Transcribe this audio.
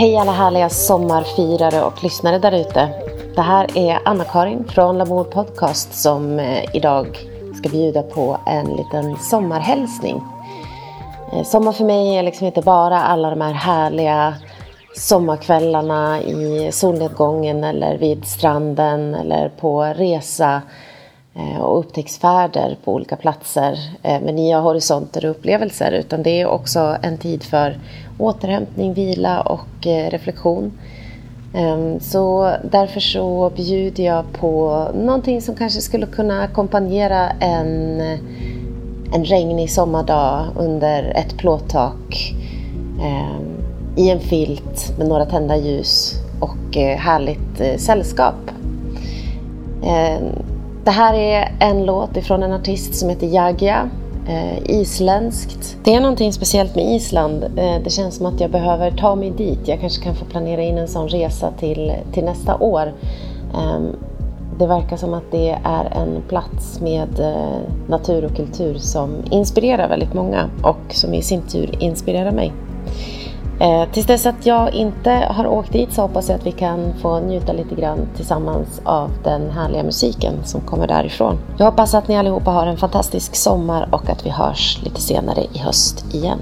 Hej alla härliga sommarfirare och lyssnare där ute. Det här är Anna-Karin från Lamour Podcast som eh, idag ska bjuda på en liten sommarhälsning. Eh, sommar för mig är liksom inte bara alla de här härliga sommarkvällarna i solnedgången eller vid stranden eller på resa Eh, och upptäcktsfärder på olika platser eh, med nya horisonter och upplevelser utan det är också en tid för återhämtning, vila och eh, reflektion. Ehm, så därför så bjuder jag på någonting som kanske skulle kunna ackompanjera en, en regnig sommardag under ett plåttak ehm, i en filt med några tända ljus och härligt sällskap. Ehm, det här är en låt ifrån en artist som heter Jagja eh, isländskt. Det är någonting speciellt med Island. Eh, det känns som att jag behöver ta mig dit. Jag kanske kan få planera in en sån resa till, till nästa år. Eh, det verkar som att det är en plats med eh, natur och kultur som inspirerar väldigt många och som i sin tur inspirerar mig. Eh, tills dess att jag inte har åkt dit så hoppas jag att vi kan få njuta lite grann tillsammans av den härliga musiken som kommer därifrån. Jag hoppas att ni allihopa har en fantastisk sommar och att vi hörs lite senare i höst igen.